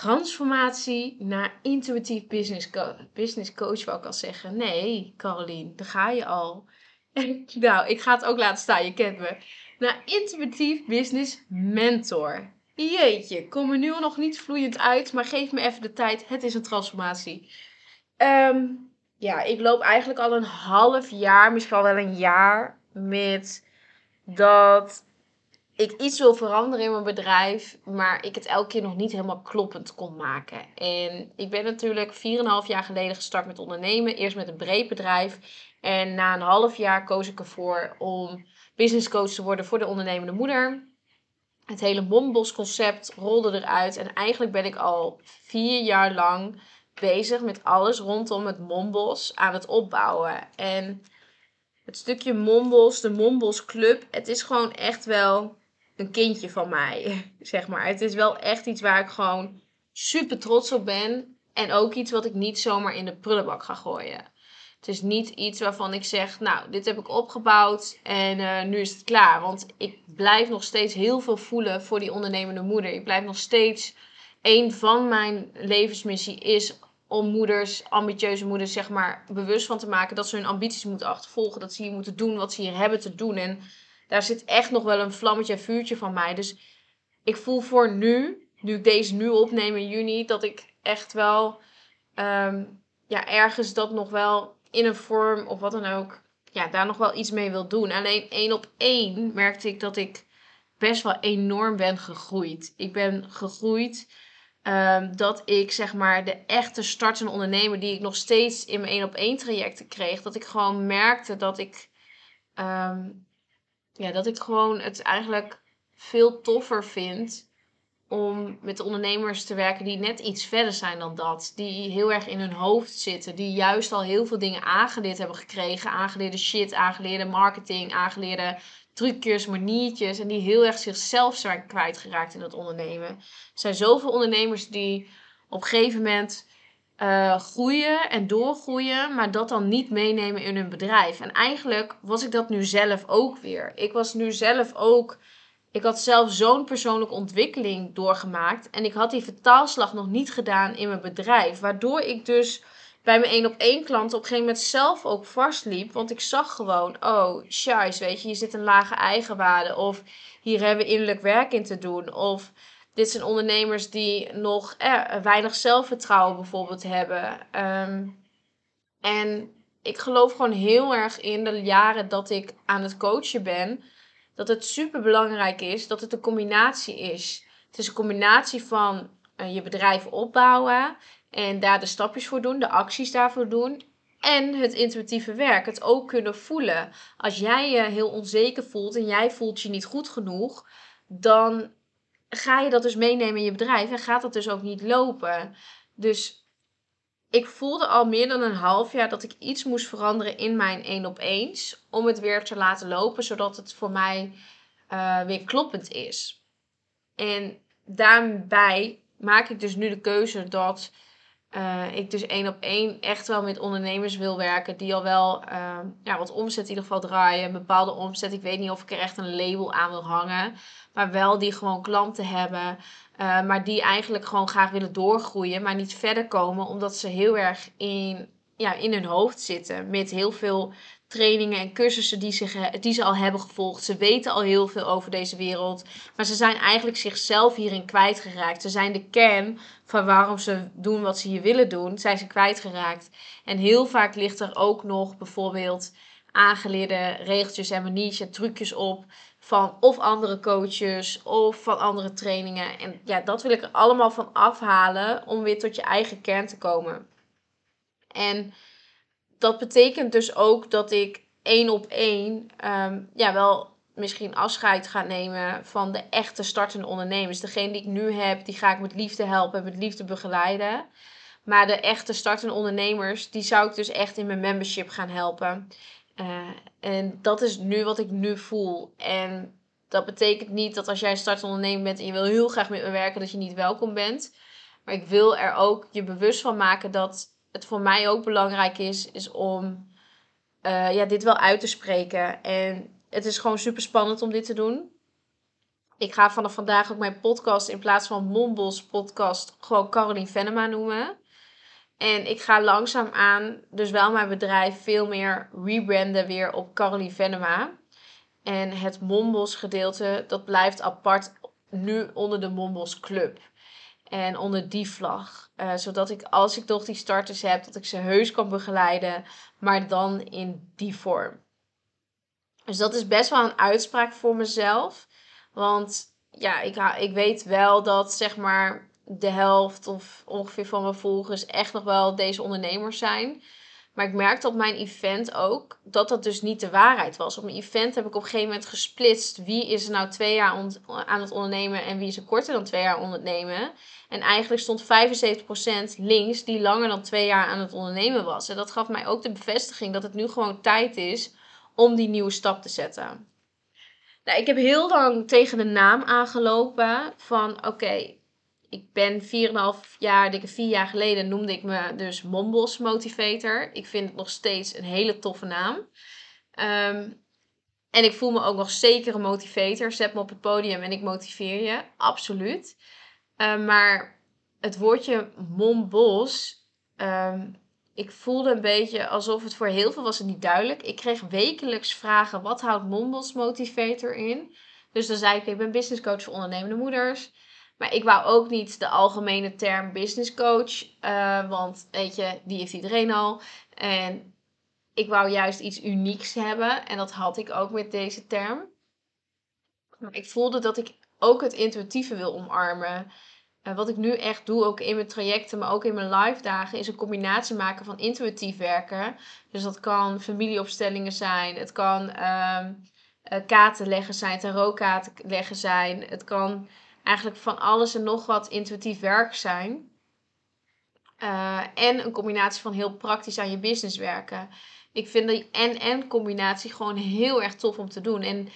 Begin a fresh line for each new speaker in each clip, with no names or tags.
transformatie naar intuïtief business, business coach, wou ik al zeggen. Nee, Caroline, daar ga je al. nou, ik ga het ook laten staan, je kent me. Naar intuïtief business mentor. Jeetje, kom er nu nog niet vloeiend uit, maar geef me even de tijd. Het is een transformatie. Ehm, ja, ik loop eigenlijk al een half jaar, misschien al wel een jaar, met dat ik iets wil veranderen in mijn bedrijf, maar ik het elke keer nog niet helemaal kloppend kon maken. En ik ben natuurlijk 4,5 jaar geleden gestart met ondernemen. Eerst met een breed bedrijf. En na een half jaar koos ik ervoor om business coach te worden voor de ondernemende moeder. Het hele Mombos concept rolde eruit. En eigenlijk ben ik al vier jaar lang bezig met alles rondom het Mombos aan het opbouwen. En het stukje Mombos, de Mombos Club, het is gewoon echt wel een kindje van mij, zeg maar. Het is wel echt iets waar ik gewoon super trots op ben. En ook iets wat ik niet zomaar in de prullenbak ga gooien. Het is niet iets waarvan ik zeg, nou, dit heb ik opgebouwd en uh, nu is het klaar. Want ik blijf nog steeds heel veel voelen voor die ondernemende moeder. Ik blijf nog steeds, een van mijn levensmissie is om moeders, ambitieuze moeders, zeg maar, bewust van te maken dat ze hun ambities moeten achtervolgen. Dat ze hier moeten doen wat ze hier hebben te doen. En daar zit echt nog wel een vlammetje en vuurtje van mij. Dus ik voel voor nu, nu ik deze nu opneem in juni, dat ik echt wel ehm, ja, ergens dat nog wel in een vorm of wat dan ook, ja, daar nog wel iets mee wil doen. Alleen één op één merkte ik dat ik best wel enorm ben gegroeid. Ik ben gegroeid um, dat ik zeg maar de echte startende ondernemer die ik nog steeds in mijn één op één trajecten kreeg, dat ik gewoon merkte dat ik ehm, ja, dat ik gewoon het eigenlijk veel toffer vind om met ondernemers te werken die net iets verder zijn dan dat. Die heel erg in hun hoofd zitten. Die juist al heel veel dingen aangeleerd hebben gekregen. Aangeleerde shit, aangeleerde marketing, aangeleerde trucjes, maniertjes. En die heel erg zichzelf zijn kwijtgeraakt in het ondernemen. Er zijn zoveel ondernemers die op een gegeven moment uh, groeien en doorgroeien, maar dat dan niet meenemen in hun bedrijf. En eigenlijk was ik dat nu zelf ook weer. Ik was nu zelf ook. Ik had zelf zo'n persoonlijke ontwikkeling doorgemaakt. En ik had die vertaalslag nog niet gedaan in mijn bedrijf. Waardoor ik dus bij mijn één op één klant op een gegeven moment zelf ook vastliep. Want ik zag gewoon, oh, scheisse, weet je, je zit een lage eigenwaarde. Of hier hebben we innerlijk werk in te doen. Of dit zijn ondernemers die nog eh, weinig zelfvertrouwen bijvoorbeeld hebben. Ehm, en ik geloof gewoon heel erg in de jaren dat ik aan het coachen ben, dat het super belangrijk is dat het een combinatie is. Het is een combinatie van uh, je bedrijf opbouwen en daar de stapjes voor doen, de acties daarvoor doen. En het intuïtieve werk, het ook kunnen voelen. Als jij je heel onzeker voelt en jij voelt je niet goed genoeg, dan ga je dat dus meenemen in je bedrijf en gaat dat dus ook niet lopen. Dus ik voelde al meer dan een half jaar dat ik iets moest veranderen in mijn één op eens. Om het weer te laten lopen, zodat het voor mij uh, weer kloppend is. En daarbij maak ik dus nu de keuze dat uh, ik dus één op één echt wel met ondernemers wil werken die al wel uh, ja, wat omzet in ieder geval draaien. Een bepaalde omzet. Ik weet niet of ik er echt een label aan wil hangen. Maar wel die gewoon klanten hebben. Uh, maar die eigenlijk gewoon graag willen doorgroeien. Maar niet verder komen omdat ze heel erg in, ja, in hun hoofd zitten. Met heel veel trainingen en cursussen die, zich, die ze al hebben gevolgd. Ze weten al heel veel over deze wereld. Maar ze zijn eigenlijk zichzelf hierin kwijtgeraakt. Ze zijn de kern van waarom ze doen wat ze hier willen doen. Zijn ze kwijtgeraakt. En heel vaak ligt er ook nog bijvoorbeeld aangeleerde regeltjes en maniertjes en trucjes op. Van of andere coaches of van andere trainingen. En ja, dat wil ik er allemaal van afhalen om weer tot je eigen kern te komen. En dat betekent dus ook dat ik één op één ehm, ja, wel misschien afscheid ga nemen van de echte startende ondernemers. Degene die ik nu heb, die ga ik met liefde helpen en met liefde begeleiden.
Maar de echte startende ondernemers, die zou ik dus echt in mijn membership gaan helpen. Uh, en dat is nu wat ik nu voel. En dat betekent niet dat als jij een startende ondernemer bent en je wil heel graag met me werken, dat je niet welkom bent. Maar ik wil er ook je bewust van maken dat het voor mij ook belangrijk is, is om uh, ja, dit wel uit te spreken. En het is gewoon super spannend om dit te doen. Ik ga vanaf vandaag ook mijn podcast in plaats van Mombos podcast gewoon Caroline Venema noemen. En ik ga langzaamaan dus wel mijn bedrijf veel meer rebranden weer op Caroline Venema. En het Mombos gedeelte, dat blijft apart nu onder de Mombos Club. En onder die vlag. Uh, zodat ik, als ik toch die starters heb, dat ik ze heus kan begeleiden. Maar dan in die vorm. Dus dat is best wel een uitspraak voor mezelf. Want ja, ik, ik weet wel dat zeg maar de helft of ongeveer van mijn volgers echt nog wel deze ondernemers zijn. Maar ik merkte op mijn event ook dat dat dus niet de waarheid was. Op mijn event heb ik op een gegeven moment gesplitst. Wie is er nou twee jaar aan het ondernemen en wie is er korter dan twee jaar ondernemen. En eigenlijk stond 75% links die langer dan twee jaar aan het ondernemen was. En dat gaf mij ook de bevestiging dat het nu gewoon tijd is om die nieuwe stap te zetten. Nou, ik heb heel lang tegen de naam aangelopen van oké, ik ben 4,5 jaar, dikke 4 jaar geleden noemde ik me dus Mombos Motivator. Ik vind het nog steeds een hele toffe naam. Ehm, en ik voel me ook nog zeker een motivator. Zet me op het podium en ik motiveer je. Absoluut. Ehm, maar het woordje Mombos, um, ik voelde een beetje alsof het voor heel veel was het niet duidelijk. Ik kreeg wekelijks vragen, wat houdt Mombos Motivator in? Dus dan zei ik, ik ben business coach voor ondernemende moeders. Maar ik wou ook niet de algemene term business coach. Uh, want weet je, die heeft iedereen al. En ik wou juist iets unieks hebben. En dat had ik ook met deze term. Maar ik voelde dat ik ook het intuïtieve wil omarmen. Wat ik nu echt doe, ook in mijn trajecten, maar ook in mijn live dagen, is een combinatie maken van intuïtief werken. Dus dat kan familieopstellingen zijn, het kan uh, kaarten leggen zijn, tarotkaarten leggen zijn. Het kan eigenlijk van alles en nog wat intuïtief werk zijn. Uh, en een combinatie van heel praktisch aan je business werken. Ik vind die en-en combinatie gewoon heel erg tof om te doen. En,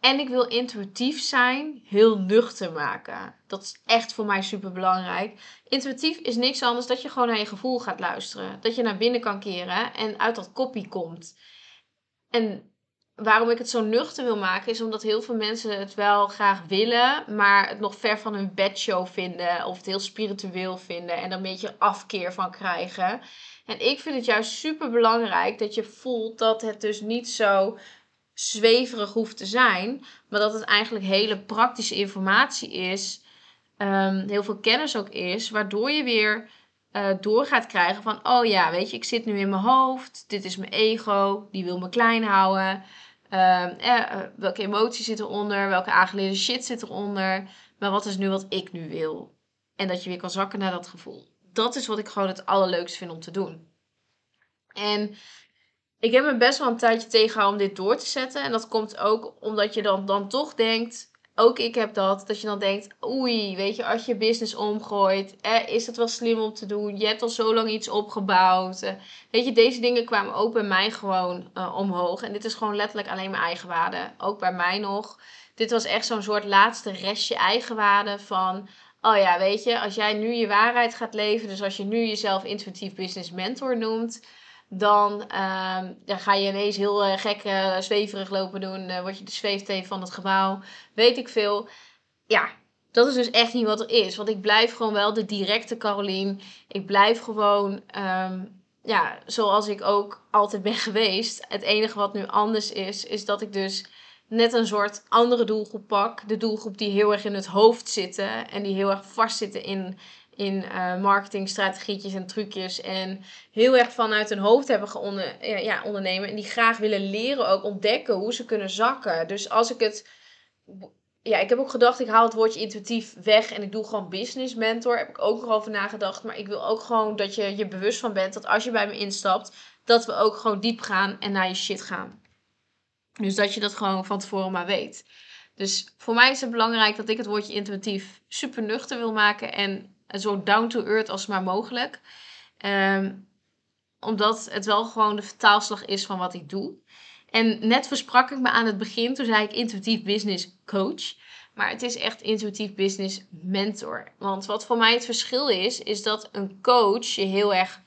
en ik wil intuïtief zijn, heel nuchter maken. Dat is echt voor mij super belangrijk. Intuïtief is niks anders dat je gewoon naar je gevoel gaat luisteren. Dat je naar binnen kan keren en uit dat kopie komt. En waarom ik het zo nuchter wil maken, is omdat heel veel mensen het wel graag willen, maar het nog ver van hun bedshow vinden of het heel spiritueel vinden en er een beetje afkeer van krijgen. En ik vind het juist super belangrijk dat je voelt dat het dus niet zo zweverig hoeft te zijn, maar dat het eigenlijk hele praktische informatie is, um, heel veel kennis ook is, waardoor je weer uh, door gaat krijgen van, oh ja, weet je, ik zit nu in mijn hoofd, dit is mijn ego, die wil me klein houden. Ehm, eh, eh, welke emoties zitten eronder? Welke aangeleerde shit zit eronder? Maar wat is nu wat ik nu wil? En dat je weer kan zakken naar dat gevoel. Dat is wat ik gewoon het allerleukste vind om te doen. En ik heb me best wel een tijdje tegengehouden om dit door te zetten. En dat komt ook omdat je dan, dan toch denkt ook ik heb dat, dat je dan denkt, oei, weet je, als je business omgooit, eh, is dat wel slim om te doen? Je hebt al zo lang iets opgebouwd. Eh, weet je, deze dingen kwamen ook bij mij gewoon uh, omhoog. En dit is gewoon letterlijk alleen mijn eigenwaarde. Ook bij mij nog. Dit was echt zo'n soort laatste restje eigenwaarde van, oh ja, weet je, als jij nu je waarheid gaat leven, dus als je nu jezelf intuïtief business mentor noemt dan, ehm, dan ga je ineens heel uh, gek uh, zweverig lopen doen. Uh, word je de zweefteef van het gebouw. Weet ik veel. Ja, dat is dus echt niet wat er is. Want ik blijf gewoon wel de directe Carolien. Ik blijf gewoon, ehm, ja, zoals ik ook altijd ben geweest. Het enige wat nu anders is, is dat ik dus net een soort andere doelgroep pak. De doelgroep die heel erg in het hoofd zitten. En die heel erg vastzitten in in uh, marketingstrategietjes en trucjes. En heel erg vanuit hun hoofd hebben geonder, ja, ondernemen. En die graag willen leren ook ontdekken hoe ze kunnen zakken. Dus als ik het. Ja, ik heb ook gedacht, ik haal het woordje intuïtief weg en ik doe gewoon business mentor. Heb ik ook nog over nagedacht. Maar ik wil ook gewoon dat je je bewust van bent dat als je bij me instapt, dat we ook gewoon diep gaan en naar je shit gaan. Dus dat je dat gewoon van tevoren maar weet. Dus voor mij is het belangrijk dat ik het woordje intuïtief super nuchter wil maken en zo down to earth als maar mogelijk. Ehm, omdat het wel gewoon de vertaalslag is van wat ik doe. En net versprak ik me aan het begin, toen zei ik intuïtief business coach. Maar het is echt intuïtief business mentor. Want wat voor mij het verschil is, is dat een coach je heel erg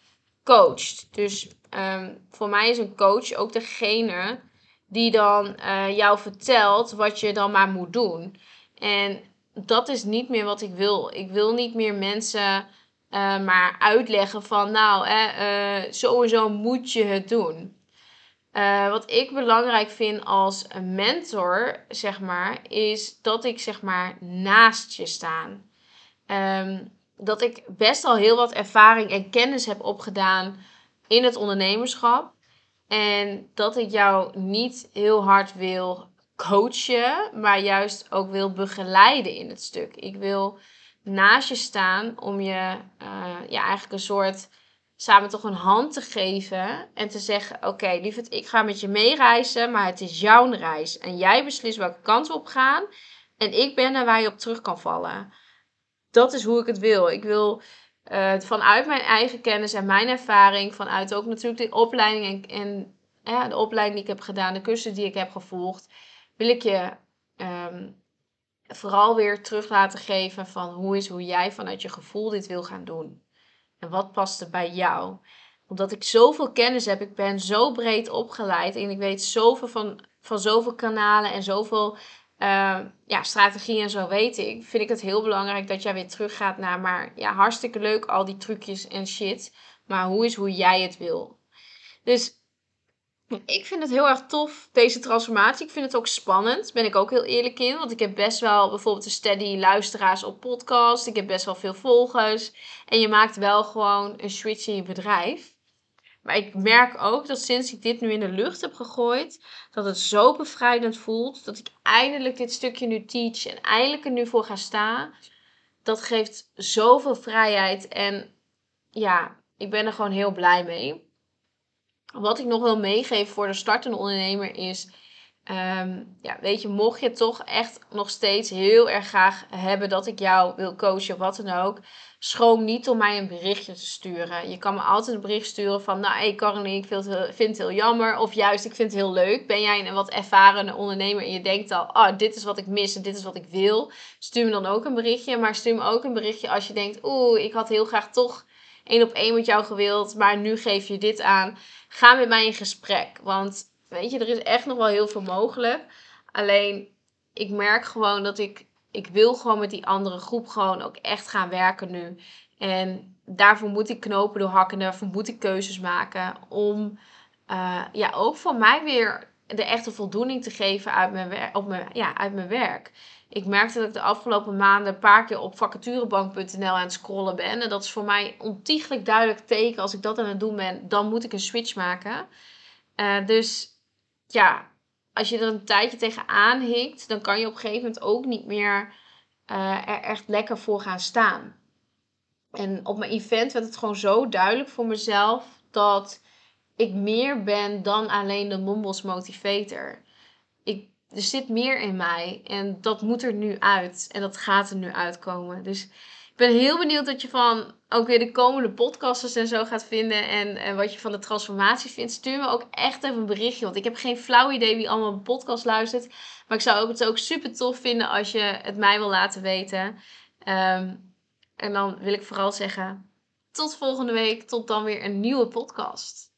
coacht. Dus um, voor mij is een coach ook degene die dan uh, jou vertelt wat je dan maar moet doen. En dat is niet meer wat ik wil. Ik wil niet meer mensen uh, maar uitleggen van, nou, eh, moet je het doen. Uh, wat ik belangrijk vind als mentor, zeg maar, is dat ik zeg maar naast je sta. Um, dat ik best al heel wat ervaring en kennis heb opgedaan in het ondernemerschap. En dat ik jou niet heel hard wil coachen, maar juist ook wil begeleiden in het stuk. Ik wil naast je staan om je uh, ja, eigenlijk een soort samen toch een hand te geven en te zeggen: Oké, okay, lieverd, ik ga met je meereizen, maar het is jouw reis. En jij beslist welke kant op gaan. En ik ben er waar je op terug kan vallen. Dat is hoe ik het wil. Ik wil uh, vanuit mijn eigen kennis en mijn ervaring, vanuit ook natuurlijk de opleiding en, en de opleiding die ik heb gedaan, de cursussen die ik heb gevolgd, wil ik je um, vooral weer terug laten geven van hoe is hoe jij vanuit je gevoel dit wil gaan doen. En wat past er bij jou? Omdat ik zoveel kennis heb, ik ben zo breed opgeleid en ik weet zoveel van, van zoveel kanalen en zoveel uh, ja, strategieën en zo weet ik, vind ik het heel belangrijk dat jij weer teruggaat naar, maar ja, hartstikke leuk al die trucjes en shit, maar hoe is hoe jij het wil? Dus ik vind het heel erg tof, deze transformatie. Ik vind het ook spannend, ben ik ook heel eerlijk in. Want ik heb best wel bijvoorbeeld een steady luisteraars op podcast. Ik heb best wel veel volgers. En je maakt wel gewoon een switch in je bedrijf. Maar ik merk ook dat sinds ik dit nu in de lucht heb gegooid, dat het zo bevrijdend voelt. Dat ik eindelijk dit stukje nu teach en eindelijk er nu voor ga staan. Dat geeft zoveel vrijheid. En ja, ik ben er gewoon heel blij mee. Wat ik nog wil meegeven voor de startende ondernemer is. Um, ja, weet je, mocht je toch echt nog steeds heel erg graag hebben dat ik jou wil coachen, wat dan ook, schroom niet om mij een berichtje te sturen. Je kan me altijd een bericht sturen van, nou, hey Caroline, ik vind het, heel jammer. Of juist, ik vind het heel leuk. Ben jij een wat ervaren ondernemer en je denkt al, oh, dit is wat ik mis en dit is wat ik wil. Stuur me dan ook een berichtje. Maar stuur me ook een berichtje als je denkt, oeh, ik had heel graag toch één op één met jou gewild, maar nu geef je dit aan. Ga met mij in gesprek. Want weet je, er is echt nog wel heel veel mogelijk. Alleen, ik merk gewoon dat ik, ik wil gewoon met die andere groep gewoon ook echt gaan werken nu. En daarvoor moet ik knopen doorhakken, daarvoor moet ik keuzes maken om uh, ja, ook voor mij weer de echte voldoening te geven uit mijn, op mijn, ja, uit mijn werk ik merkte dat ik de afgelopen maanden een paar keer op vacaturebank.nl aan het scrollen ben. En dat is voor mij ontiegelijk duidelijk teken. Als ik dat aan het doen ben, dan moet ik een switch maken. Uh, dus ja, als je er een tijdje tegenaan hikt, dan kan je op een gegeven moment ook niet meer uh, er echt lekker voor gaan staan. En op mijn event werd het gewoon zo duidelijk voor mezelf dat ik meer ben dan alleen de Mombos motivator. Ik er zit meer in mij. En dat moet er nu uit. En dat gaat er nu uitkomen. Dus ik ben heel benieuwd wat je van ook weer de komende podcasters en zo gaat vinden. En, en wat je van de transformatie vindt. Stuur me ook echt even een berichtje. Want ik heb geen flauw idee wie allemaal mijn podcast luistert. Maar ik zou het ook super tof vinden als je het mij wil laten weten. Um, en dan wil ik vooral zeggen. Tot volgende week. Tot dan weer een nieuwe podcast.